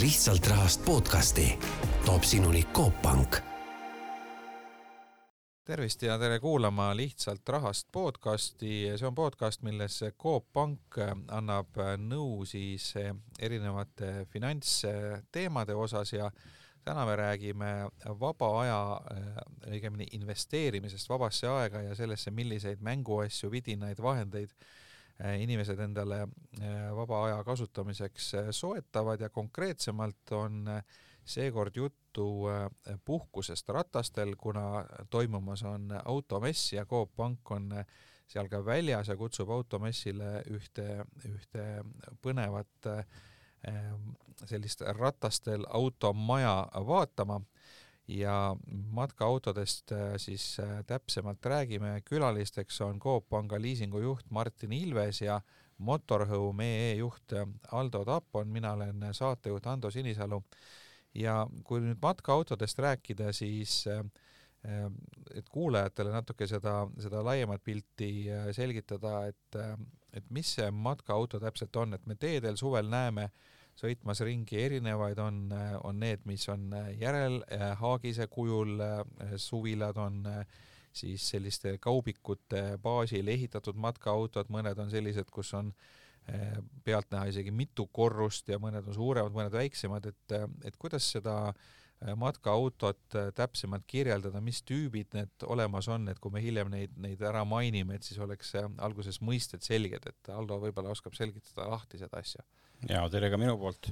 lihtsalt rahast podcasti. toob sinuni Coop Pank tervist ja tere kuulama Lihtsalt rahast podcasti, see on podcast, milles Coop Pank annab nõu siis erinevate finantsteemade osas ja täna me räägime vaba aja, õigemini investeerimisest vabasse aega ja sellesse, milliseid mänguasju, vidinaid, vahendeid inimesed endale vaba aja kasutamiseks soetavad ja konkreetsemalt on seekord juttu puhkusest ratastel, kuna toimumas on automess ja Coop Pank on seal ka väljas ja kutsub automessile ühte, ühte põnevat sellist ratastel automaja vaatama ja matkaautodest siis täpsemalt räägime. külalisteks on Coop Panga liisingu juht Martin Ilves ja Motorhome juht Aldo Tapon, mina olen saatejuht Ando Sinisalu. ja kui nüüd matkaautodest rääkida, siis et kuulajatele natuke seda, seda laiemat pilti selgitada, et, et mis see matkaauto täpselt on, et me teedel suvel näeme äh, sõitmas ringi, erinevaid on, on need, mis on järelhaagise kujul, suvilad on siis selliste kaubikute baasil ehitatud matkaautod, mõned on sellised, kus on pealtnäha isegi mitu korrust ja mõned on suuremad, mõned väiksemad, et, et kuidas seda matkaautot täpsemalt kirjeldada, mis tüübid need olemas on, et kui me hiljem neid, neid ära mainime, et siis oleks alguses mõisted selged, et Aldo võib-olla oskab selgitada lahti seda asja ja tere ka minu poolt.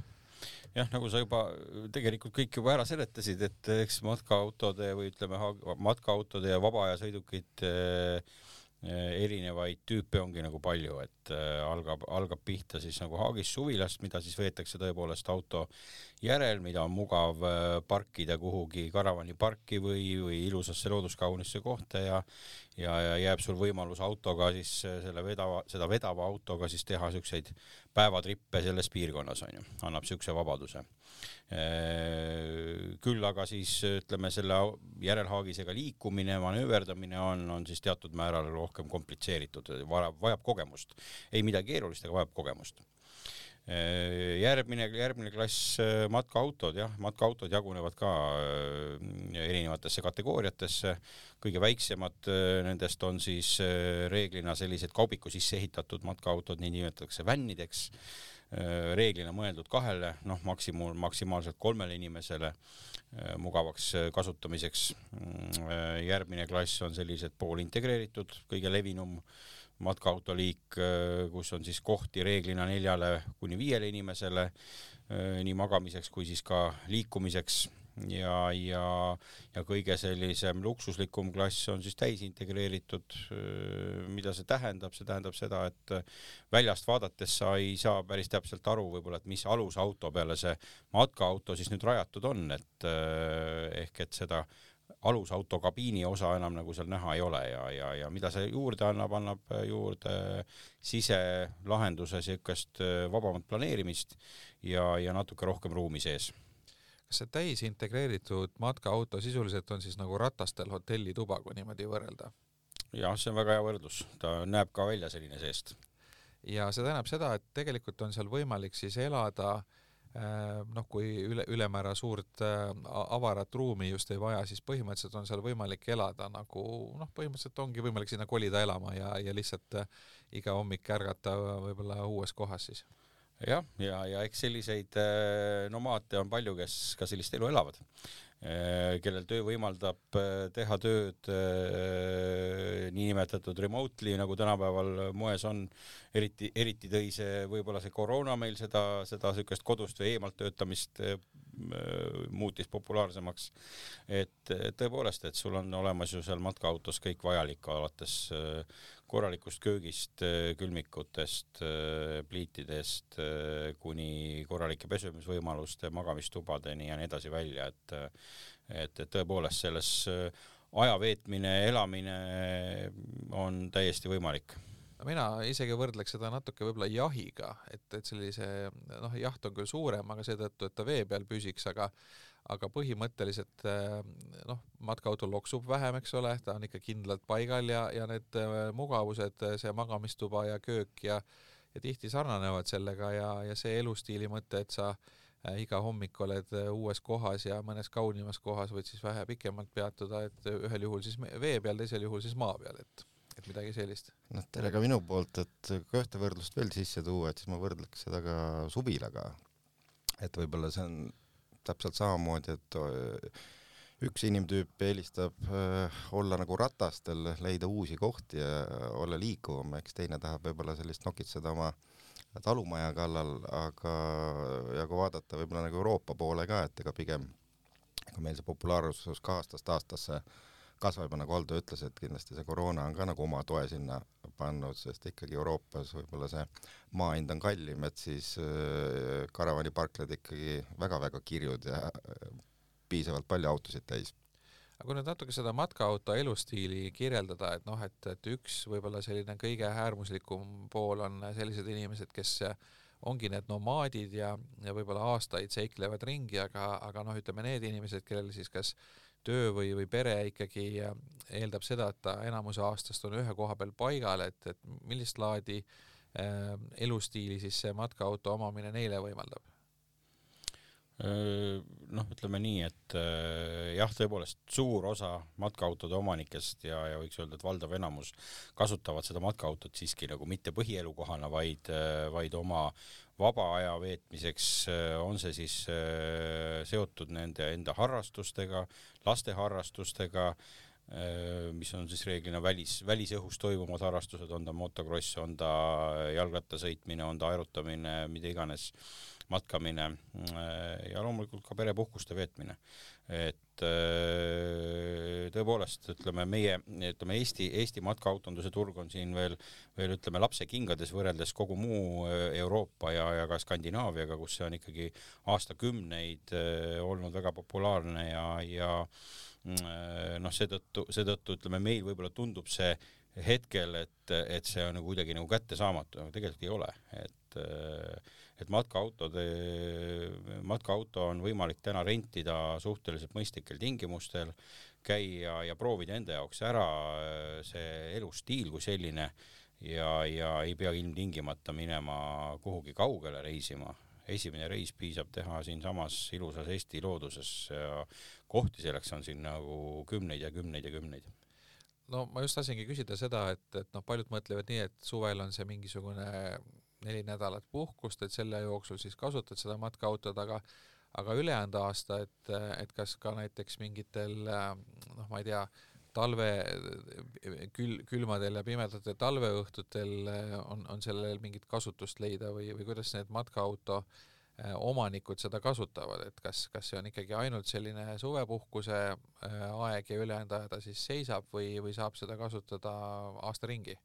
jah, nagu sa juba tegelikult kõik juba ära seletasid, et eks matkaautode või ütleme, matkaautode ja vaba aja sõidukite äh, Eh, erinevaid tüüpe ongi nagu palju, et algab, algab pihta siis nagu Haagis suvilast, mida siis veetakse tõepoolest auto järel, mida on mugav äh, parkida kuhugi karavaniparki või, või ilusasse looduskaunisse kohta ja ja, ja jääb sul võimalus autoga siis selle vedava, seda vedava autoga siis teha siukseid päevatrippe selles piirkonnas onju, annab siukse vabaduse Äh, küll aga siis ütleme, selle järelhaagisega liikumine, manööverdamine on, on siis teatud määral rohkem komplitseeritud, vajab, vajab kogemust. ei midagi keerulist, aga vajab kogemust. Äh, järgmine, järgmine klass äh, matkaautod, jah, matkaautod jagunevad ka erinevatesse kategooriatesse. kõige väiksemad nendest on siis reeglina sellised kaubiku sisse ehitatud matkaautod, nii nimetatakse vännideks Äh, reeglina mõeldud kahele, noh, maksimum, maksimaalselt kolmele inimesele äh, mugavaks äh, kasutamiseks. Mm, järgmine klass on sellised poolintegreeritud, kõige levinum matkaautoliik, kus on siis kohti reeglina neljale kuni viiele inimesele nii magamiseks kui siis ka liikumiseks ja, ja, ja kõige sellisem luksuslikum klass on siis täisintegreeritud. mida see tähendab, see tähendab seda, et väljast vaadates sa ei saa päris täpselt aru võib-olla, et mis alusauto peale see matkaauto siis nüüd rajatud on, et ehk et seda alusauto kabiini osa enam nagu seal näha ei ole ja, ja, ja mida see juurde annab, annab juurde siselahenduse niisugust vabamat planeerimist ja, ja natuke rohkem ruumi sees kas see täisintegreeritud matkaauto sisuliselt on siis nagu ratastel hotellituba, kui niimoodi võrrelda? jah, see on väga hea võrdlus, ta näeb ka välja selline seest. ja see tähendab seda, et tegelikult on seal võimalik siis elada äh, noh, kui üle, ülemäära suurt äh, avarat ruumi just ei vaja, siis põhimõtteliselt on seal võimalik elada nagu noh, põhimõtteliselt ongi võimalik sinna kolida elama ja, ja lihtsalt äh, iga hommik ärgata võib-olla uues kohas siis. Jah, ja, ja, ja eks selliseid äh, nomaate on palju, kes ka sellist elu elavad, äh, kellel töö võimaldab äh, teha tööd niinimetatud remotely, nagu tänapäeval moes on, eriti, eriti tõi see võib-olla see koroona meil seda, seda niisugust kodust või eemalt töötamist muutis populaarsemaks. et tõepoolest, et sul on olemas ju seal matkaautos kõik vajalik, alates korralikust köögist, külmikutest, pliitidest kuni korralike pesemisvõimaluste, magamistubadeni ja nii edasi välja, et et, et tõepoolest selles aja veetmine, elamine on täiesti võimalik mina isegi võrdleks seda natuke võib-olla jahiga, et, et sellise noh, jaht on küll suurem, aga seetõttu, et ta vee peal püsiks, aga aga põhimõtteliselt noh, matkaauto loksub vähem, eks ole, ta on ikka kindlalt paigal ja, ja need mugavused, see magamistuba ja köök ja ja tihti sarnanevad sellega ja, ja see elustiili mõte, et sa iga hommik oled uues kohas ja mõnes kaunimas kohas võid siis vähe pikemalt peatuda, et ühel juhul siis vee peal, teisel juhul siis maa peal, et et midagi sellist. noh, tere ka minu poolt, et kui ühte võrdlust veel sisse tuua, et siis ma võrdleks seda ka suvilaga. et võib-olla see on täpselt samamoodi, et üks inimtüüp eelistab äh, olla nagu ratastel, leida uusi kohti ja olla liikuvam, eks teine tahab võib-olla sellist nokitseda oma talumaja kallal, aga ja kui vaadata võib-olla nagu Euroopa poole ka, et ega pigem ega meil see populaarsus aastast aastasse kasvab ja nagu Aldo ütles, et kindlasti see koroona on ka nagu oma toe sinna pannud, sest ikkagi Euroopas võib-olla see maa hind on kallim, et siis äh, karavaniparklad ikkagi väga-väga kirjud ja piisavalt palju autosid täis. aga kui nüüd natuke seda matkaauto elustiili kirjeldada, et noh, et, et üks võib-olla selline kõige äärmuslikum pool on sellised inimesed, kes ongi need nomaadid ja, ja võib-olla aastaid seiklevad ringi, aga, aga noh, ütleme need inimesed, kellel siis kas töö või, või pere ikkagi eeldab seda, et ta enamuse aastast on ühe koha peal paigal, et, et millist laadi äh, elustiili siis see matkaauto omamine neile võimaldab? Noh, ütleme nii, et jah, tõepoolest suur osa matkaautode omanikest ja, ja võiks öelda, et valdav enamus kasutavad seda matkaautot siiski nagu mitte põhielukohana, vaid, vaid oma vaba aja veetmiseks, on see siis seotud nende enda harrastustega, laste harrastustega, mis on siis reeglina välis, välisõhus toimuvad harrastused, on ta motokross, on ta jalgrattasõitmine, on ta aerutamine, mida iganes matkamine äh, ja loomulikult ka perepuhkuste veetmine. et äh, tõepoolest, ütleme meie, ütleme Eesti, Eesti matkaautonduse turg on siin veel, veel ütleme lapsekingades võrreldes kogu muu äh, Euroopa ja, ja ka Skandinaaviaga, kus see on ikkagi aastakümneid olnud väga populaarne ja, ja noh, seetõttu, seetõttu ütleme, meil võib-olla tundub see hetkel, et, et see on nagu kuidagi nagu kättesaamatu, aga tegelikult ei ole, et äh, et matkaautode, matkaauto on võimalik täna rentida suhteliselt mõistlikel tingimustel, käia ja proovida enda jaoks ära äh, see elustiil kui selline ja, ja ei pea ilmtingimata minema kuhugi kaugele reisima. esimene reis piisab teha siinsamas ilusas Eesti looduses ja kohti selleks on siin nagu kümneid ja kümneid ja kümneid no ma just tahtsingi küsida seda, et, et noh, paljud mõtlevad nii, et suvel on see mingisugune neli nädalat puhkust, et selle jooksul siis kasutad seda matkaautot, aga aga ülejäänud aasta, et, et kas ka näiteks mingitel noh, ma ei tea, talve kül-, külmadel ja pimedatel talveõhtutel on, on sellel mingit kasutust leida või, või kuidas need matkaauto eh, omanikud seda kasutavad, et kas, kas see on ikkagi ainult selline suvepuhkuse eh, aeg ja ülejäänud aja ta siis seisab või, või saab seda kasutada aasta ringi?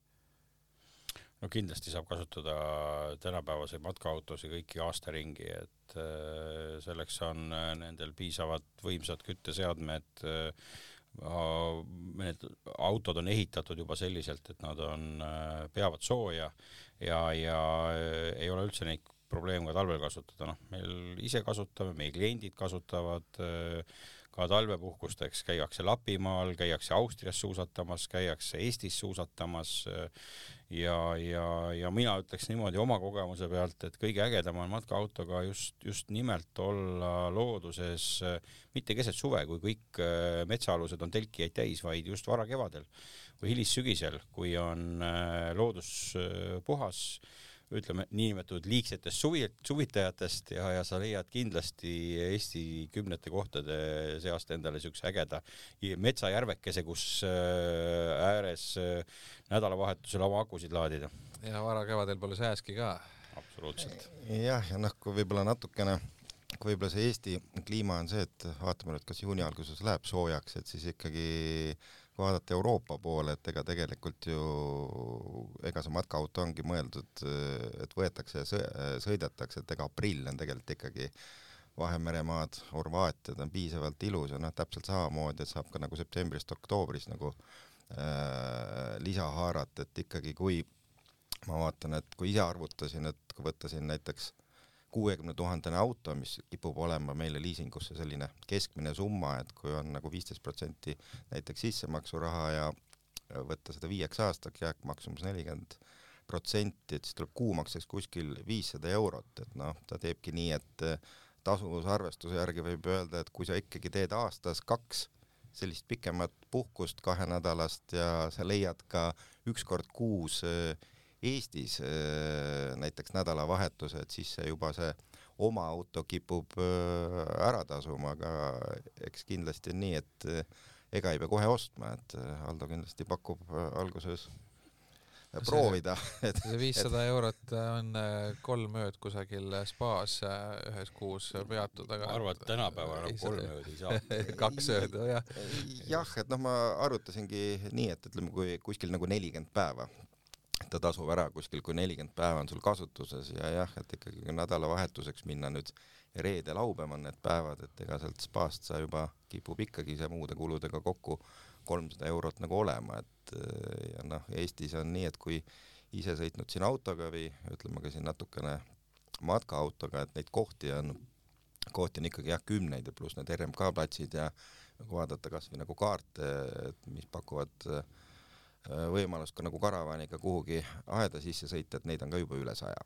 No kindlasti saab kasutada tänapäevaseid matkaautosid kõiki aasta ringi, et äh, selleks on äh, nendel piisavad võimsad kütteseadmed. Äh, need autod on ehitatud juba selliselt, et nad on, peavad sooja ja, ja ei ole üldse neid probleem ka talvel kasutada, noh, meil ise kasutame, meie kliendid kasutavad ka talvepuhkusteks, käiakse Lapimaal, käiakse Austrias suusatamas, käiakse Eestis suusatamas ja, ja, ja mina ütleks niimoodi oma kogemuse pealt, et kõige ägedam on matkaautoga just, just nimelt olla looduses mitte keset suve, kui kõik äh, metsaalused on telkijaid täis, vaid just varakevadel või hilissügisel, kui on äh, loodus äh, puhas ütleme, niinimetatud liigsetest suvi, suvitajatest ja, ja sa leiad kindlasti Eesti kümnete kohtade seast endale siukse ägeda metsajärvekese, kus äh, ääres äh, nädalavahetusel oma akusid laadida. ja varakevadel pole sääski ka. absoluutselt. jah, ja noh, kui võib-olla natukene kui võib-olla see Eesti kliima on see, et vaatame nüüd, kas juuni alguses läheb soojaks, et siis ikkagi kui vaadata Euroopa poole, et ega tegelikult ju, ega see matkaauto ongi mõeldud, et võetakse ja sõidetakse, et ega aprill on tegelikult ikkagi Vahemeremaad, Horvaatiad on piisavalt ilus ja noh, täpselt samamoodi, et saab ka nagu septembrist oktoobris nagu äh, lisa haarata, et ikkagi kui ma vaatan, et kui ise arvutasin, et kui võtta siin näiteks äh, kuuekümne tuhandene auto, mis kipub olema meile liisingusse selline keskmine summa, et kui on nagu viisteist protsenti näiteks sissemaksuraha ja võtta seda viieks aastaks, jääkmaksumus nelikümmend protsenti, et siis tuleb kuumakseks kuskil viissada eurot, et noh, ta teebki nii, et tasuvusarvestuse järgi võib öelda, et kui sa ikkagi teed aastas kaks sellist pikemat puhkust kahenädalast ja sa leiad ka üks kord kuus äh, Eestis äh, näiteks nädalavahetused, siis see juba see oma auto kipub äh, ära tasuma, aga eks kindlasti on nii, et ega ei pea kohe ostma, et Aldo kindlasti pakub alguses proovida. et see viissada eurot on äh, kolm ööd kusagil spaas äh, ühes kuus peatud, aga ma arvan, et tänapäeval enam kolm ööd ei saa kaks ööd, jah. jah, et noh, ma arvutasingi nii, et ütleme, kui kuskil nagu nelikümmend päeva ta tasub ära kuskil, kui nelikümmend päeva on sul kasutuses ja jah, et ikkagi nädalavahetuseks minna nüüd reede-laupäev on need päevad, et ega sealt spaast sa juba kipub ikkagi see muude kuludega kokku kolmsada eurot nagu olema, et ja noh, Eestis on nii, et kui ise sõitnud siin autoga või ütleme ka siin natukene matkaautoga, et neid kohti on, kohti on ikkagi jah, kümneid ja pluss need RMK platsid ja kui vaadata kasvõi nagu kaarte, et mis pakuvad äh, võimalust ka nagu karavaniga kuhugi aeda sisse sõita, et neid on ka juba üle saja.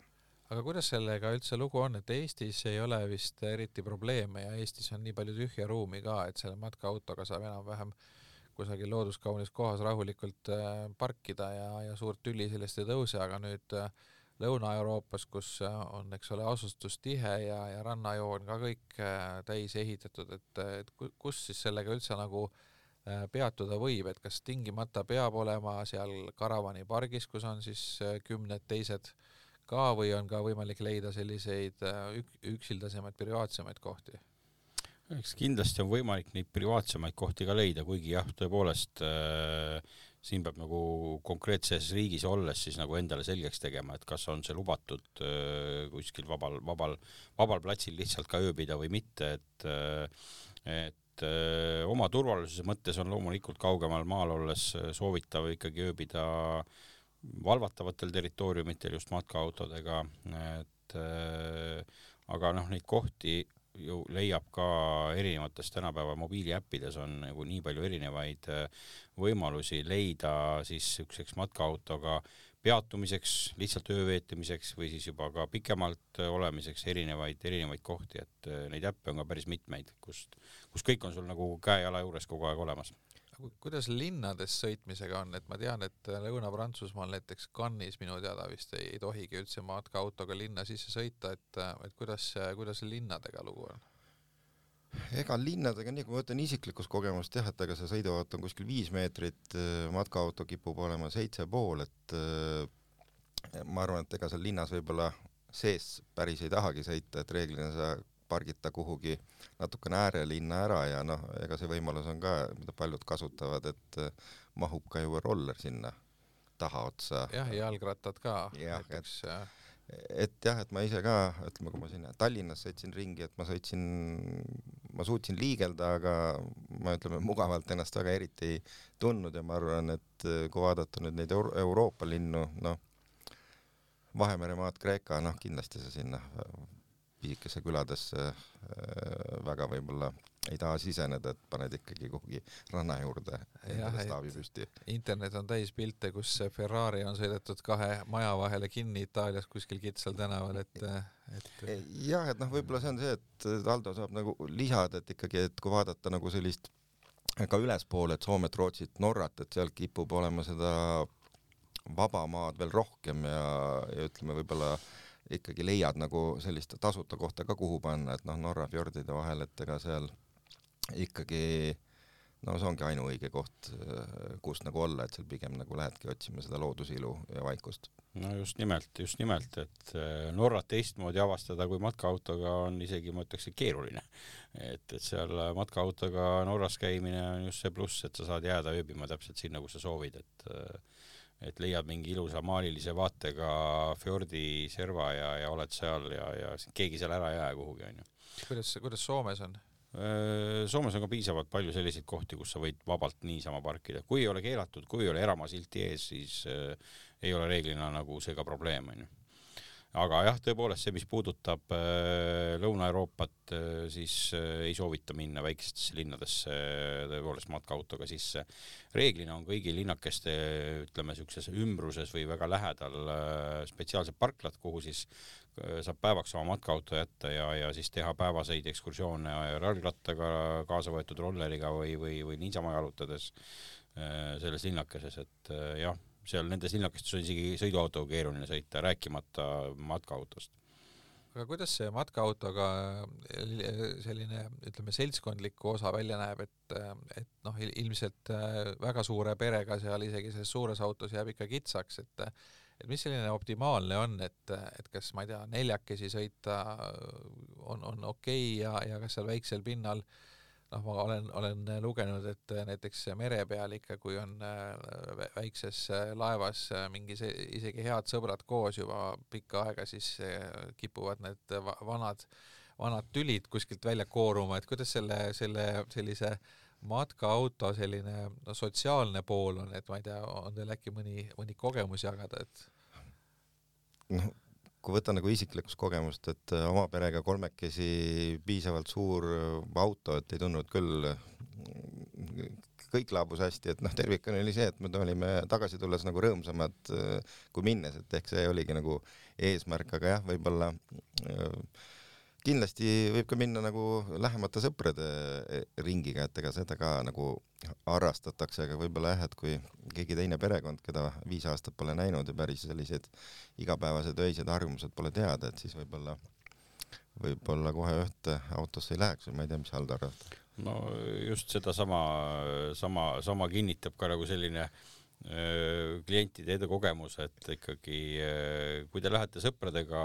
Aga kuidas sellega üldse lugu on, et Eestis ei ole vist eriti probleeme ja Eestis on nii palju tühja ruumi ka, et selle matkaautoga saab enam-vähem äh, kusagil looduskaunis kohas rahulikult äh, parkida ja, ja suurt tüli sellest ei tõuse, aga nüüd äh, Lõuna-Euroopas, kus äh, on, eks ole, asustus tihe ja, ja rannajoon ka kõik täis ehitatud, et, et kus siis sellega üldse nagu peatuda võib, et kas tingimata peab olema seal karavanipargis, kus on siis kümned teised ka või on ka võimalik leida selliseid ük-, üksildasemaid, privaatsemaid kohti? eks kindlasti on võimalik neid privaatsemaid kohti ka leida, kuigi jah, tõepoolest äh, siin peab nagu konkreetses riigis olles siis nagu endale selgeks tegema, et kas on see lubatud äh, kuskil vabal, vabal, vabal platsil lihtsalt ka ööbida või mitte, et äh, et äh, oma turvalisuse mõttes on loomulikult kaugemal maal olles soovitav ikkagi ööbida valvatavatel territooriumitel just matkaautodega, et äh, aga noh, neid kohti ju leiab ka erinevates tänapäeva mobiiliäppides on nagu nii palju erinevaid võimalusi leida siis niisuguseks matkaautoga peatumiseks, lihtsalt öö veetmiseks või siis juba ka pikemalt äh, olemiseks erinevaid, erinevaid kohti, et äh, neid äppe on ka päris mitmeid, kust, kus kõik on sul nagu käe-jala juures kogu aeg olemas kuidas linnades sõitmisega on, et ma tean, et Lõuna-Prantsusmaal näiteks Cannes'is minu teada vist ei, ei tohigi üldse matkaaautoga linna sisse sõita, et, et kuidas, kuidas linnadega lugu on? Ega linnadega, nii kui ma võtan isiklikust kogemust jah, et ega see sõiduauto on kuskil viis meetrit, matkaauto kipub olema seitse pool, et ma arvan, et ega seal linnas võib-olla sees päris ei tahagi sõita, et reeglina sa pargid ta kuhugi natukene äärelinna ära ja noh, ega see võimalus on ka, mida paljud kasutavad, et eh, mahub ka ju roller sinna tahaotsa. jah, jalgrattad ka ja, näiteks. et jah, et ma ise ka, ütleme, kui ma sinna Tallinnas sõitsin ringi, et ma sõitsin, ma suutsin liigelda, aga ma ütleme, mugavalt ennast väga eriti ei tundnud ja ma arvan, et eh, kui vaadata nüüd neid Euro Euroopa linnu, noh, Vahemere maad, Kreeka, noh, kindlasti sa sinna pisikesse küladesse äh, väga võib-olla ei taha siseneda, et paned ikkagi kuhugi ranna juurde endale staabi püsti. internet on täis pilte, kus Ferrari on sõidetud kahe maja vahele kinni Itaalias kuskil kitsal tänaval, et, et jah, et noh, võib-olla see on see, et Aldo saab nagu lisada, et ikkagi, et kui vaadata nagu sellist ka ülespoole, et Soomet, Rootsit, Norrat, et seal kipub olema seda vaba maad veel rohkem ja, ja ütleme, võib-olla äh, ikkagi leiad nagu sellist tasuta kohta ka, kuhu panna, et noh, Norra fjordide vahel, et ega seal ikkagi no see ongi ainuõige koht, kus nagu olla, et seal pigem nagu lähedki otsima seda loodusilu ja vaikust. no just nimelt, just nimelt, et äh, Norrat teistmoodi avastada kui matkaautoga on isegi, ma ütleks, keeruline. et, et seal matkaautoga Norras käimine on just see pluss, et sa saad jääda ööbima täpselt sinna, kus sa soovid, et äh, et leiad mingi ilusa maalilise vaatega fjordi serva ja, ja oled seal ja, ja keegi seal ära ei jää kuhugi, onju. kuidas, kuidas Soomes on? Soomes on ka piisavalt palju selliseid kohti, kus sa võid vabalt niisama parkida, kui ei ole keelatud, kui ei ole eramasilti ees, siis äh, ei ole reeglina nagu see ka probleem, onju. Aga jah, tõepoolest see, mis puudutab äh, Lõuna-Euroopat, siis ei soovita minna väikestesse linnadesse tõepoolest matkaautoga sisse. reeglina on kõigil linnakeste, ütleme siukses ümbruses või väga lähedal spetsiaalsed parklad, kuhu siis saab päevaks oma matkaauto jätta ja, ja siis teha päevaseid ekskursioone jalgrattaga, kaasa võetud rolleriga või, või, või niisama jalutades selles linnakeses, et jah seal nendes linnakestes on isegi sõiduautoga keeruline sõita, rääkimata matkaautost. aga kuidas see matkaautoga eh, selline, ütleme, seltskondlik osa välja näeb, et, et noh, ilmselt eh, väga suure perega seal isegi selles suures autos jääb ikka kitsaks, et et mis selline optimaalne on, et, et kas ma ei tea, neljakesi sõita on, on okei okay ja, ja kas seal väiksel pinnal äh, noh, ma olen, olen lugenud, et näiteks mere peal ikka, kui on äh, väikses äh, laevas äh, mingi see, isegi head sõbrad koos juba pikka aega, siis kipuvad need vanad, vanad tülid kuskilt välja kooruma, et kuidas selle, selle sellise matkaauto selline no, sotsiaalne pool on, et ma ei tea, on teil äkki mõni, mõni kogemus jagada, et? noh, kui võtta nagu isiklikust kogemust, et äh, oma perega kolmekesi piisavalt suur äh, auto, et ei tundnud küll, äh, kõik laabus hästi, et noh, tervikuna oli see, et me olime tagasi tulles nagu rõõmsamad kui minnes, et ehk see oligi nagu eesmärk, aga jah, võib-olla äh, kindlasti võib ka minna nagu lähemate sõprade e, ringiga, et ega seda ka nagu harrastatakse, aga võib-olla jah, et kui keegi teine perekond, keda viis aastat pole näinud ja päris sellised igapäevased öised harjumused pole teada, et siis võib-olla, võib-olla kohe ühte autosse ei läheks või ma ei tea, mis Hald arvad? no just sedasama, sama, sama kinnitab ka nagu selline klientide enda kogemus, et ikkagi kui te lähete sõpradega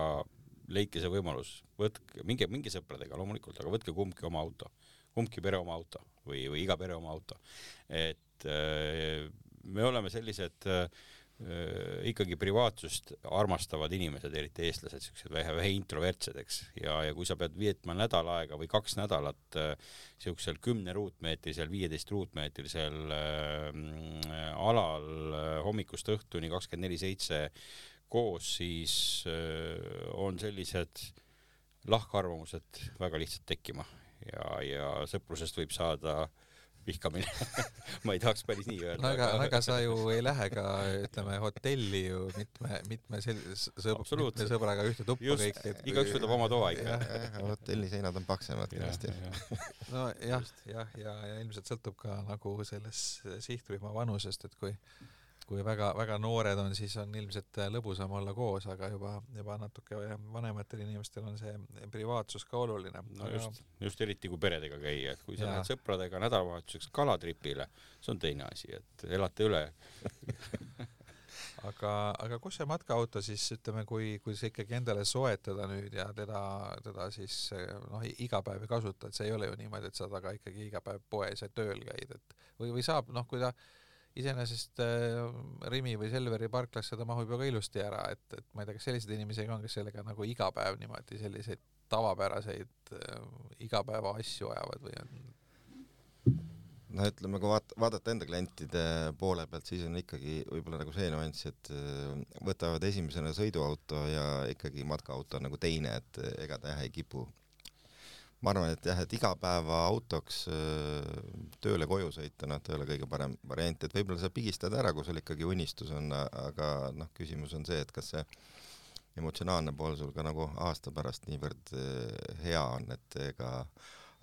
leidke see võimalus, võtke, minge, minge sõpradega loomulikult, aga võtke kumbki oma auto, kumbki pere oma auto või, või iga pere oma auto. et äh, me oleme sellised äh, ikkagi privaatsust armastavad inimesed, eriti eestlased, siuksed vähe, vähe introvertsed, eks, ja, ja kui sa pead veetma nädal aega või kaks nädalat äh, siuksel kümne ruutmeetrisel, viieteist ruutmeetrisel äh, alal äh, hommikust õhtuni kakskümmend neli seitse koos, siis on sellised lahkarvamused väga lihtsalt tekkima ja, ja sõprusest võib saada vihkamine ma ei tahaks päris nii öelda. no aga, aga sa ju ei lähe ka ütleme hotelli ju mitme, mitme sel-, sõb-, mitme sõbraga ühte tuppa Just, kõik, et igaüks võtab oma toa ikka. hotelli seinad on paksemad kindlasti. no jah, jah, ja, ja ilmselt sõltub ka nagu sellest sihtrühma vanusest, et kui kui väga-väga noored on, siis on ilmselt lõbusam olla koos, aga juba, juba natuke vanematel inimestel on see privaatsus ka oluline. no just, just eriti kui peredega käia, et kui sa lähed sõpradega nädalavahetuseks kalatripile, see on teine asi, et elate üle aga, aga kus see matkaauto siis ütleme, kui, kui sa ikkagi endale soetada nüüd ja teda, teda siis noh, iga päev ei kasuta, et see ei ole ju niimoodi, et sa taga ikkagi iga päev poes ja tööl käid, et või, või saab noh, kui ta iseenesest äh, Rimi või Selveri parklasse ta mahub ju ka ilusti ära, et, et ma ei tea, kas selliseid inimesi on, kes sellega nagu iga päev niimoodi selliseid tavapäraseid äh, igapäeva asju ajavad või on? no ütleme, kui vaat-, vaadata enda klientide poole pealt, siis on ikkagi võib-olla nagu see nüanss, et äh, võtavad esimesena sõiduauto ja ikkagi matkaauto on nagu teine, et ega ta jah ei kipu ma arvan, et jah, et igapäevaautoks tööle koju sõita, noh, ta ei ole kõige parem variant, et võib-olla sa pigistad ära, kui sul ikkagi unistus on, aga noh, küsimus on see, et kas see emotsionaalne pool sul ka nagu aasta pärast niivõrd hea on, et ega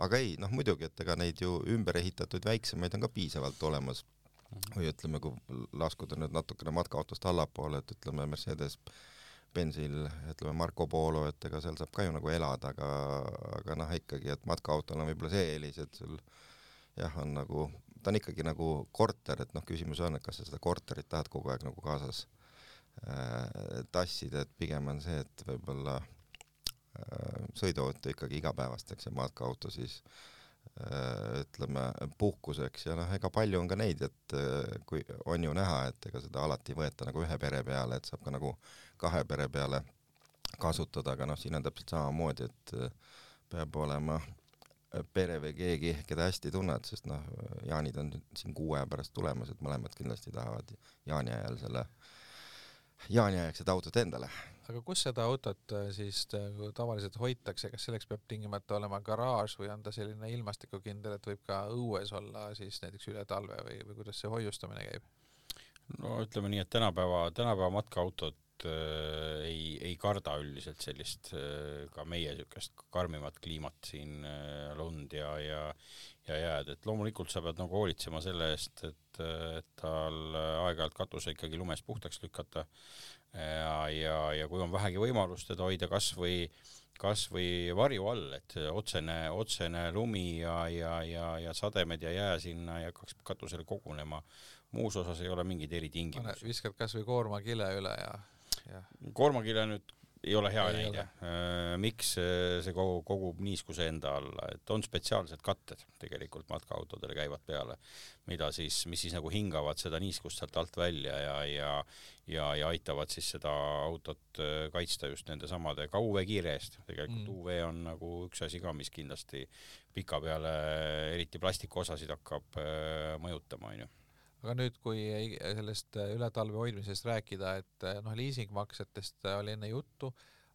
aga ei, noh muidugi, et ega neid ju ümber ehitatud väiksemaid on ka piisavalt olemas. või ütleme, kui laskuda nüüd natukene matkaautost allapoole, et ütleme Mercedes Benzil, ütleme Marco Polo, et ega seal saab ka ju nagu elada, aga, aga noh, ikkagi, et matkaautol on võib-olla see eelis, et sul jah, on nagu, ta on ikkagi nagu korter, et noh, küsimus on, et kas sa seda korterit tahad kogu aeg nagu kaasas äh, tassida, et pigem on see, et võib-olla äh, sõiduauto ikkagi igapäevasteks ja matkaauto siis äh, ütleme puhkuseks. Ja noh, ega palju on ka neid, et äh, kui on ju näha, et ega seda alati ei võeta nagu ühe pere peale, et saab ka nagu kahe pere peale kasutada, aga noh, siin on täpselt samamoodi, et äh, peab olema äh, pere või keegi, keda hästi tunned, sest noh, jaanid on siin kuu aja pärast tulemas, et mõlemad kindlasti tahavad jaani ajal selle jaaniaegsed autod endale. aga kus seda autot äh, siis äh, tavaliselt hoitakse, kas selleks peab tingimata olema garaaž või on ta selline ilmastikukindel, et võib ka õues olla siis näiteks üle talve või, või kuidas see hoiustamine käib? no ütleme nii, et tänapäeva, tänapäeva matkaautod äh, ei, ei karda üldiselt sellist äh, ka meie niisugust karmimat kliimat siin äh,, lund ja, ja ja jääd, et loomulikult sa pead nagu hoolitsema selle eest, et, et tal aeg-ajalt katuse ikkagi lumest puhtaks lükata ja, ja, ja kui on vähegi võimalust teda hoida kasvõi kasvõi varju all, et otsene, otsene lumi ja, ja, ja, ja sademed ja jää sinna ei hakkaks katusele kogunema muus osas ei ole mingeid eritingimusi. viskad kasvõi koormakile üle ja. Koormakile nüüd ei ole hea näide. Äh, miks äh, see kogu, kogub niiskuse enda alla, et on spetsiaalsed katted tegelikult matkaautodele käivad peale, mida siis, mis siis nagu hingavad seda niiskust sealt alt välja ja, ja ja, ja aitavad siis seda autot äh, kaitsta just nende samade ka UV-kiire eest. tegelikult mm. UV on nagu üks asi ka, mis kindlasti pikapeale eriti plastikuosasid hakkab mõjutama, onju aga nüüd, kui sellest äh, üle talve hoidmisest rääkida, et äh, noh, liisingmaksetest äh, oli enne juttu,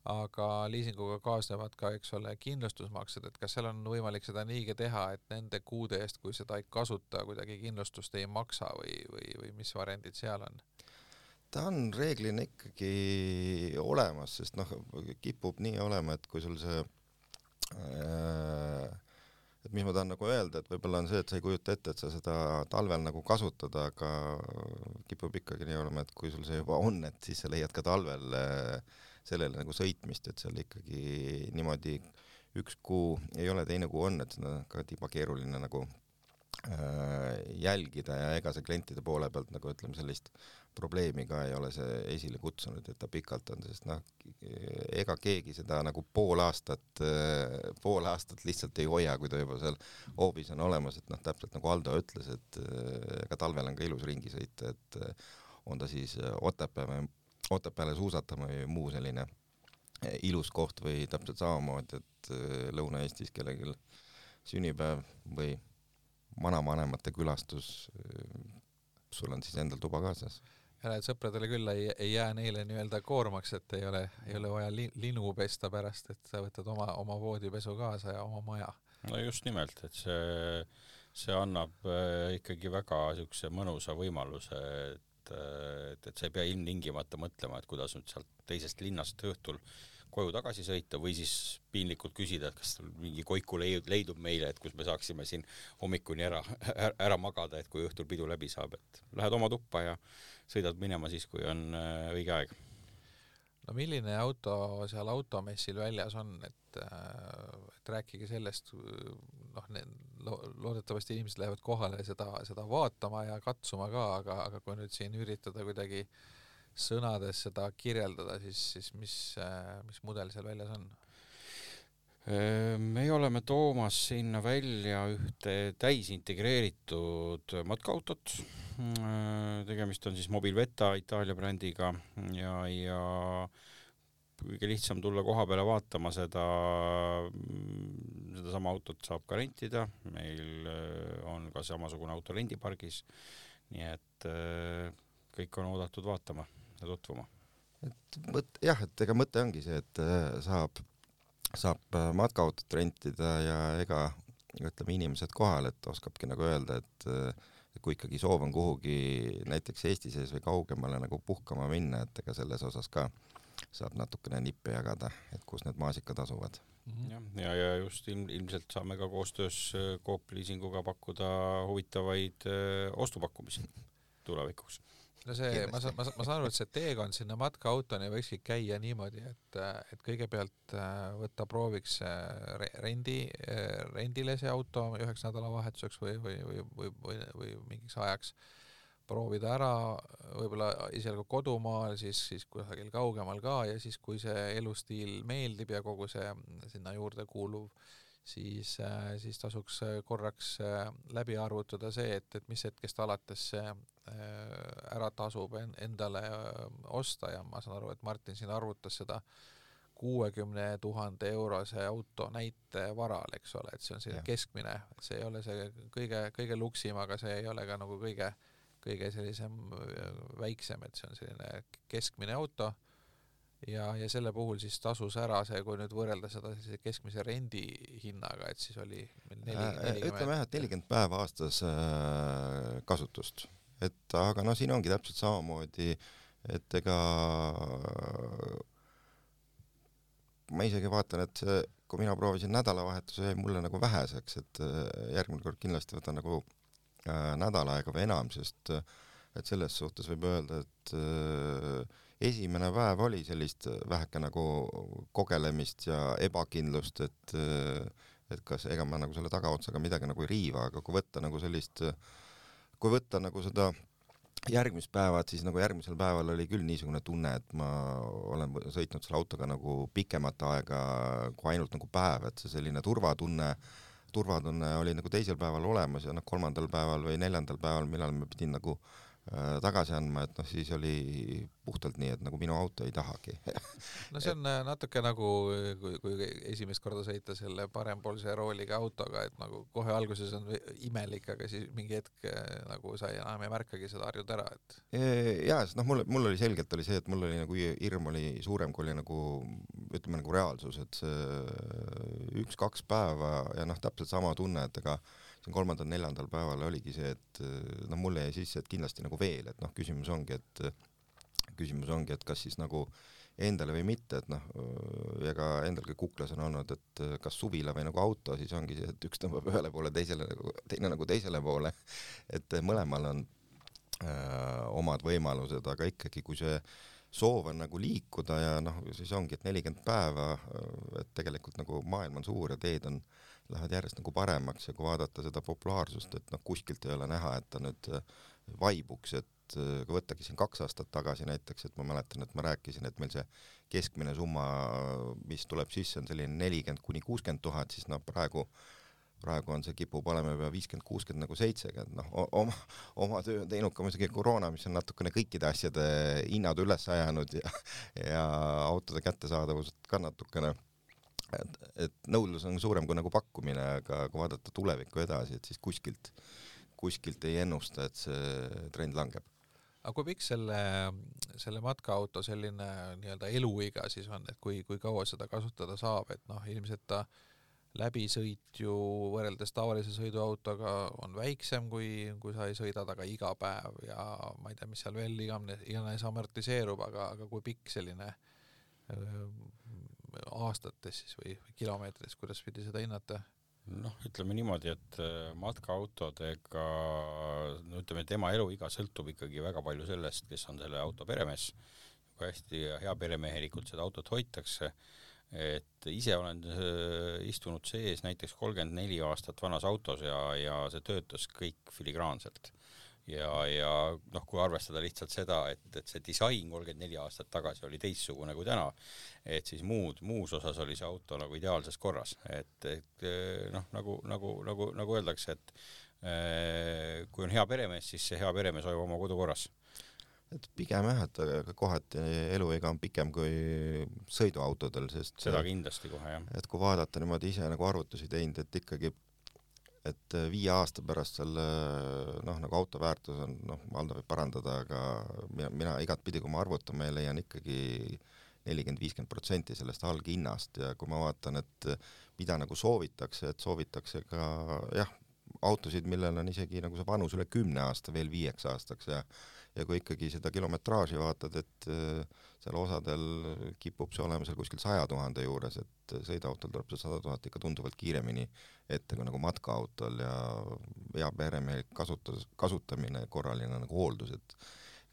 aga liisinguga kaasnevad ka, eks ole, kindlustusmaksed, et kas seal on võimalik seda niigi teha, et nende kuude eest, kui seda ei kasuta, kuidagi kindlustust ei maksa või, või, või mis variandid seal on? ta on reeglina ikkagi olemas, sest noh, kipub nii olema, et kui sul see äh, et mis ma tahan nagu öelda, et võib-olla on see, et sa ei kujuta ette, et sa seda talvel nagu kasutad, aga kipub ikkagi nii olema, et kui sul see juba on, et siis sa leiad ka talvel äh, sellele nagu sõitmist, et seal ikkagi niimoodi üks kuu ei ole, teine kuu on, et seda on ka tiba keeruline nagu äh, jälgida ja ega see klientide poole pealt nagu ütleme, sellist probleemi ka ei ole see esile kutsunud, et ta pikalt on, sest noh, ega keegi seda nagu pool aastat, pool aastat lihtsalt ei hoia, kui ta juba seal hoobis on olemas, et noh, täpselt nagu Aldo ütles, et ega talvel on ka ilus ringi sõita, et on ta siis Otepää Otepääle suusatama või muu selline ilus koht või täpselt samamoodi, et Lõuna-Eestis kellelgi sünnipäev või vanavanemate külastus, sul on siis endal tuba kaasas ja need sõpradele küll ei, ei jää neile nii-öelda koormaks, et ei ole, ei ole vaja li, linu pesta pärast, et sa võtad oma, oma voodipesu kaasa ja oma maja. no just nimelt, et see, see annab äh, ikkagi väga niisuguse mõnusa võimaluse, et, äh, et, et sa ei pea ilmtingimata mõtlema, et kuidas nüüd sealt teisest linnast õhtul koju tagasi sõita või siis piinlikult küsida, et kas mingi koiku leidub meile, et kus me saaksime siin hommikuni ära, ära magada, et kui õhtul pidu läbi saab, et lähed oma tuppa ja sõidad minema siis, kui on äh, õige aeg. no milline auto seal automessil väljas on, et, äh, et rääkige sellest, noh, loodetavasti inimesed lähevad kohale seda, seda vaatama ja katsuma ka, aga, aga kui nüüd siin üritada kuidagi sõnades seda kirjeldada, siis, siis mis, äh, mis mudel seal väljas on? me oleme toomas sinna välja ühte täisintegreeritud matkaautot. Äh, tegemist on siis Mobilvetta Itaalia brändiga ja, ja kõige lihtsam tulla koha peale vaatama seda, sedasama autot saab ka rentida, meil äh, on ka samasugune auto rendipargis, nii et kõik on oodatud vaatama ja tutvuma. et mõt-, jah, et ega mõte ongi see, et saab, saab matkaautot rentida ja ega ütleme, inimesed kohal, et oskabki nagu öelda, et kui ikkagi soov on kuhugi näiteks Eesti sees või kaugemale nagu puhkama minna, et ega selles osas ka saab natukene nippe jagada, et kus need maasikad asuvad. -hmm. jah, ja, ja just ilm, ilmselt saame ka koostöös äh, Coop Leasinguga pakkuda huvitavaid öö, äh, ostupakkumisi tulevikuks no see, ma saan, ma saan, ma saan aru, et see teekond sinna matkaautoni võikski käia niimoodi, et, et kõigepealt äh, võtta prooviks äh, rendi, äh, rendile see auto üheks nädalavahetuseks või, või, või, või, või, või mingiks ajaks, proovida ära võib-olla esialgu kodumaal, siis, siis kusagil kaugemal ka ja siis, kui see elustiil meeldib ja kogu see sinna juurde kuuluv siis, siis tasuks korraks läbi arvutada see, et, et mis hetkest alates see Äh, ära tasub endale äh, osta. Ja ma saan aru, et Martin siin arvutas seda kuuekümne tuhande eurose auto näite varal, eks ole, et see on selline keskmine, see ei ole see kõige, kõige luksim, aga see ei ole ka nagu kõige kõige sellisem äh, väiksem, et see on selline keskmine auto ja, ja selle puhul siis tasus ära see, kui nüüd võrrelda seda sellise keskmise rendihinnaga, et siis oli meil neli, Äh, ütleme jah, et nelikümmend päeva aastas äh, kasutust, et aga no siin ongi täpselt samamoodi, et ega ma isegi vaatan, et see, kui mina proovisin nädalavahetuse, jäi mulle nagu väheseks, et äh, järgmine kord kindlasti võtan nagu äh, nädal aega või enam, sest äh, et selles suhtes võib öelda, et äh, esimene päev oli sellist väheke nagu kogelemist ja ebakindlust, et äh, et kas, ega ma nagu selle tagaotsaga midagi nagu ei riiva, aga kui võtta nagu sellist, kui võtta nagu seda järgmist päeva, et siis nagu järgmisel päeval oli küll niisugune tunne, et ma olen sõitnud selle autoga nagu pikemat aega kui ainult nagu päev, et see selline turvatunne, turvatunne oli nagu teisel päeval olemas ja noh, kolmandal päeval või neljandal päeval, millal ma pidin nagu äh, tagasi andma, et noh, siis oli puhtalt nii, et nagu minu auto ei tahagi. No see on äh, natuke nagu kui, kui esimest korda sõita selle parempoolse rooliga autoga, et nagu kohe alguses on imelik, aga siis mingi hetk äh, nagu sa enam ei märkagi seda, harjud ära, et jaa, sest noh, mul, mul oli selgelt oli see, et mul oli nagu hi- hirm oli suurem, kui oli nagu ütleme nagu reaalsus, et see üks-kaks päeva ja noh, täpselt sama tunne, et ega siin kolmandal-neljandal päeval oligi see, et noh, mulle jäi sisse, et kindlasti nagu veel, et noh, küsimus ongi, et küsimus ongi, et kas siis nagu endale või mitte, et noh, ega endalgi kuklas on olnud, et kas suvila või nagu auto, siis ongi see, et üks tõmbab ühele poole, teisele nagu, teine nagu teisele poole. et mõlemal on öö, omad võimalused, aga ikkagi, kui see soov on nagu liikuda ja noh, siis ongi, et nelikümmend päeva, et tegelikult nagu maailm on suur ja teed on, lähevad järjest nagu paremaks ja kui vaadata seda populaarsust, et noh, kuskilt ei ole näha, et ta nüüd äh, vaibuks, et äh, kui võttagi siin kaks aastat tagasi näiteks, et ma mäletan, et ma rääkisin, et meil see keskmine summa, mis tuleb sisse, on selline nelikümmend kuni kuuskümmend tuhat, siis noh, praegu praegu on see, kipub olema juba viiskümmend, kuuskümmend nagu seitsekümmend, noh, oma, oma töö on teinud ka muidugi koroona, mis on natukene kõikide asjade hinnad üles ajanud ja, ja autode kättesaadavust ka natukene, et, et nõudlus on suurem kui nagu pakkumine, aga kui vaadata tulevikku edasi, et siis kuskilt, kuskilt ei ennusta, et see trend langeb. aga kui pikk selle, selle matkaauto selline nii-öelda eluiga siis on, et kui, kui kaua seda kasutada saab, et noh, ilmselt ta läbisõit ju võrreldes tavalise sõiduautoga on väiksem, kui, kui sa ei sõida taga iga päev ja ma ei tea, mis seal veel iganes, iganes amortiseerub, aga, aga kui pikk selline öö, aastates siis või, või kilomeetrites, kuidas pidi seda hinnata? noh, ütleme niimoodi, et äh, matkaautodega, no ütleme, tema eluiga sõltub ikkagi väga palju sellest, kes on selle auto peremees, kui hästi hea peremehelikult seda autot hoitakse, et ise olen äh, istunud sees näiteks kolmkümmend neli aastat vanas autos ja, ja see töötas kõik filigraanselt. Ja, ja noh, kui arvestada lihtsalt seda, et, et see disain kolmkümmend neli aastat tagasi oli teistsugune kui täna, et siis muud, muus osas oli see auto nagu ideaalses korras, et, et noh, nagu, nagu, nagu, nagu öeldakse, et eh, kui on hea peremees, siis see hea peremees hoiab oma kodu korras. et pigem jah, et aga kohati eluiga on pikem kui sõiduautodel, sest seda kindlasti kohe jah. et kui vaadata niimoodi ise nagu arvutusi teinud, et ikkagi, et viie aasta pärast selle noh, nagu auto väärtus on noh, Valdo võib parandada, aga mina, mina igatpidi, kui ma arvutan, ma leian ikkagi nelikümmend, viiskümmend protsenti sellest alghinnast. Ja kui ma vaatan, et mida nagu soovitakse, et soovitakse ka jah, autosid, millel on isegi nagu see vanus üle kümne aasta veel viieks aastaks ja ja kui ikkagi seda kilometraaži vaatad, et äh, seal osadel kipub see olema seal kuskil saja tuhande juures, et sõiduautol tuleb see sada tuhat ikka tunduvalt kiiremini ette kui nagu matkaautol ja hea peremehelik kasutus, kasutamine, korraline nagu hooldus, et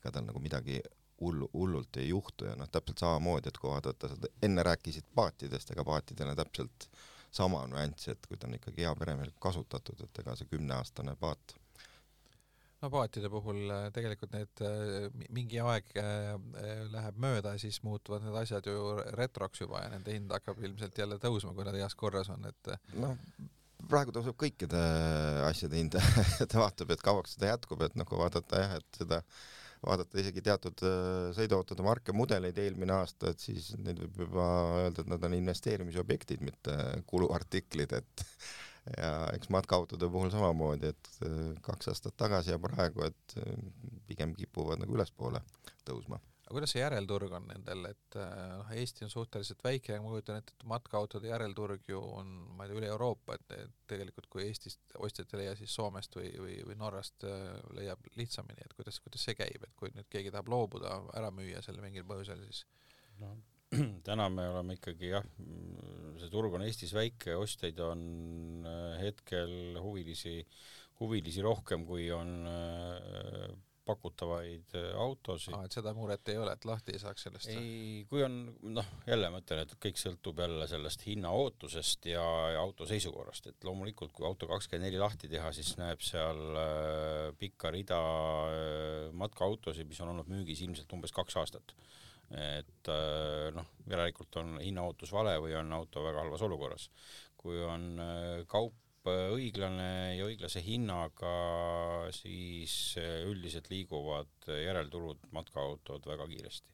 ega tal nagu midagi hullu, hullult ei juhtu ja noh, täpselt samamoodi, et kui vaadata seda, enne rääkisid paatidest, ega paatidel on täpselt sama nüanss, et kui ta on ikkagi hea peremehelik kasutatud, et ega see kümneaastane paat no paatide puhul äh, tegelikult need äh, mi- mingi aeg äh, äh, läheb mööda ja siis muutuvad need asjad ju retroks juba ja nende hind hakkab ilmselt jälle tõusma, kui nad heas korras on, et äh, noh, praegu tõuseb kõikide asjade hind et vaatab, et kauaks seda jätkub, et noh, kui vaadata jah, et seda vaadata isegi teatud äh, sõiduautode marke, mudeleid eelmine aasta, et siis neid võib juba öelda, et nad on investeerimisobjektid, mitte kuluartiklid, et ja eks matkaautode puhul samamoodi, et äh, kaks aastat tagasi ja praegu, et äh, pigem kipuvad nagu ülespoole tõusma aga kuidas see järelturg on nendel, et äh, noh, Eesti on suhteliselt väike ja ma kujutan ette, et matkaautode järelturg ju on, ma ei tea, üle Euroopa, et tegelikult kui Eestist ostjat ei leia, siis Soomest või, või, või Norrast äh, leiab lihtsamini, et kuidas, kuidas see käib, et kui nüüd keegi tahab loobuda, ära müüa selle mingil põhjusel, siis no täna me oleme ikkagi jah, see turg on Eestis väike, ostjaid on äh, hetkel huvilisi, huvilisi rohkem, kui on pakutavaid äh, autosid ah,. et seda muret ei ole, et lahti ei saaks sellest? ei, kui on noh, jälle ma ütlen, et kõik sõltub jälle sellest hinna ootusest ja, ja auto seisukorrast, et loomulikult kui auto kakskümmend neli lahti teha, siis näeb seal äh, pikka rida äh, matkaautosid, mis on olnud müügis ilmselt umbes kaks aastat. et äh, noh, järelikult on hinnaootus vale või on auto väga halvas olukorras. kui on äh, kaup õiglane ja õiglase hinnaga, siis äh, üldiselt liiguvad järelturud matkaautod väga kiiresti.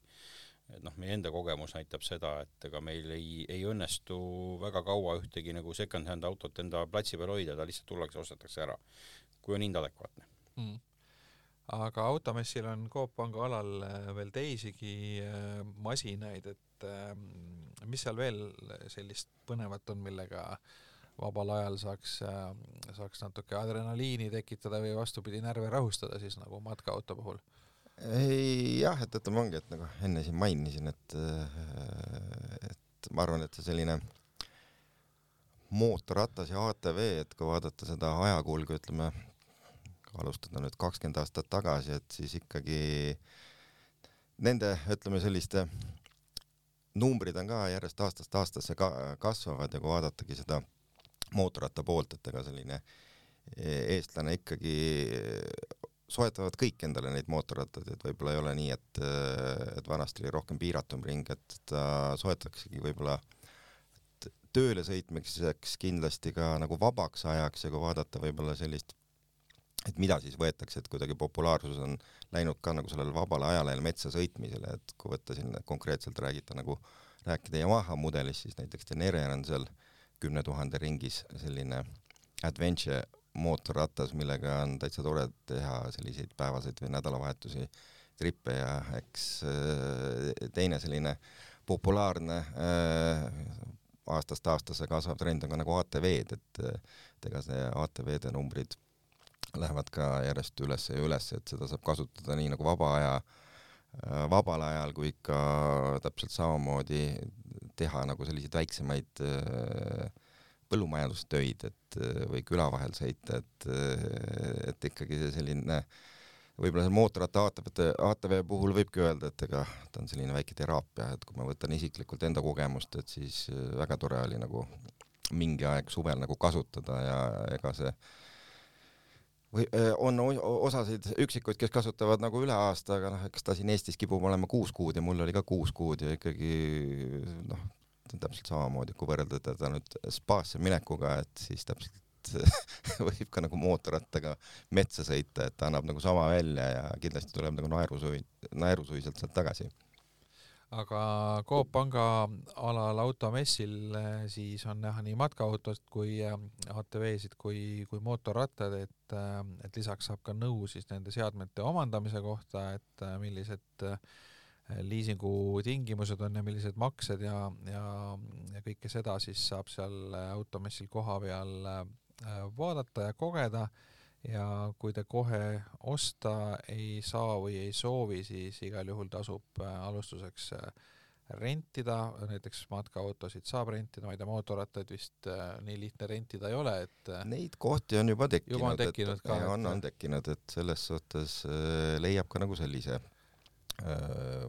et noh, meie enda kogemus näitab seda, et ega meil ei, ei õnnestu väga kaua ühtegi nagu second-hand autot enda platsi peal hoida, ta lihtsalt tullakse, ostetakse ära, kui on hind adekvaatne mm aga automessil on Coop Panga alal äh, veel teisigi masinaid, et mis seal veel sellist põnevat on, millega äh, vabal ajal saaks, äh, saaks natuke adrenaliini tekitada või vastupidi, närve rahustada siis nagu matkaauto puhul? ei jah, et ütleme ongi, et nagu enne siin mainisin, et, äh, et ma arvan, et see selline mootorratas ja ATV, et kui vaadata seda ajakulgu, ütleme, alustada nüüd kakskümmend aastat tagasi, et siis ikkagi nende, ütleme selliste numbrid on ka järjest aastast aastasse ka kasvavad ja kui vaadatagi seda mootorratta poolt, et ega selline e, eestlane ikkagi soetavad kõik endale neid mootorrattaid, et võib-olla ei ole nii, et, et vanasti oli rohkem piiratum ring, et ta soetaksegi võib-olla tööle sõitmiseks kindlasti ka nagu vabaks ajaks ja kui vaadata võib-olla sellist, et mida siis võetakse, et kuidagi populaarsus on läinud ka nagu sellele vabale ajale ja metsa sõitmisele, et kui võtta siin konkreetselt räägida nagu, rääkida Yamaha mudelist, siis näiteks Tenere on seal äh, kümne tuhande ringis selline adventure mootorratas, millega on täitsa tore teha selliseid päevaseid või nädalavahetusi trippe ja eks äh, teine selline populaarne äh, aastast aastasse kasvav trend on ka nagu ATV-d, et et ega see ATV-de numbrid lähevad ka järjest üles ja üles, et seda saab kasutada nii nagu vaba aja, äh, vabal ajal kui ka täpselt samamoodi teha nagu selliseid väiksemaid äh, põllumajandustöid, et äh, või küla vahel sõita, et, äh, et ikkagi see selline võib-olla see mootorratta ATV, ATV puhul võibki öelda, et ega ta on selline väike teraapia, et kui ma võtan isiklikult enda kogemust, et siis väga tore oli nagu mingi aeg suvel nagu kasutada ja ega see või on osasid üksikuid, kes kasutavad nagu üle aasta, aga noh, eks ta siin Eestis kipub olema kuus kuud ja mul oli ka kuus kuud ja ikkagi noh, täpselt samamoodi, kui võrrelda teda nüüd spaasse minekuga, et siis täpselt võib ka nagu mootorrattaga metsa sõita, et ta annab nagu sama välja ja kindlasti tuleb nagu naerusui-, naerusuiselt sealt tagasi aga Coop Panga alal automessil eh, siis on näha nii matkaautost kui eh, ATV-sid kui, kui mootorrattad, et, eh, et lisaks saab ka nõu siis nende seadmete omandamise kohta, et millised liisingu tingimused on ja millised maksed ja, ja, ja kõike seda siis saab seal automessil kohapeal vaadata ja kogeda ja kui te kohe osta ei saa või ei soovi, siis igal juhul tasub äh, alustuseks äh, rentida, näiteks matkaautosid saab rentida, ma ei tea, mootorrattaid vist äh, nii lihtne rentida ei ole, et Neid kohti on juba tekkinud. juba on tekkinud et, ka. on, on tekkinud, et selles suhtes leiab ka nagu sellise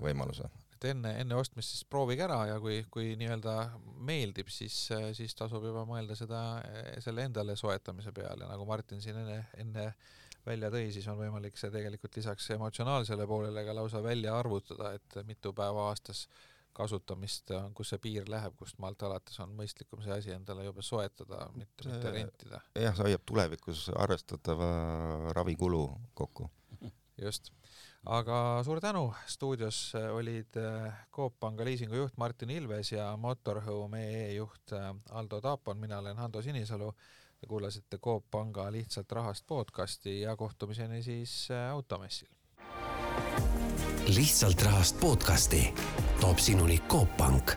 võimaluse et enne, enne ostmist siis proovige ära ja kui, kui nii-öelda meeldib, siis, siis tasub juba mõelda seda, selle endale soetamise peale, nagu Martin siin enne, enne välja tõi, siis on võimalik see tegelikult lisaks emotsionaalsele poolele ka lausa välja arvutada, et mitu päeva aastas kasutamist, kus see piir läheb, kust maalt alates on mõistlikum see asi endale juba soetada, mitte, mitte rentida. jah, see hoiab tulevikus arvestatava ravikulu kokku. just aga suur tänu, stuudios äh, olid äh, Coop Panga liisingu juht Martin Ilves ja Motorhome EE juht äh, Aldo Taapon, mina olen Hando Sinisalu. ja kuulasite Coop Panga Lihtsalt rahast podcasti ja kohtumiseni siis automessil. lihtsalt rahast podcasti toob sinuni Coop Pank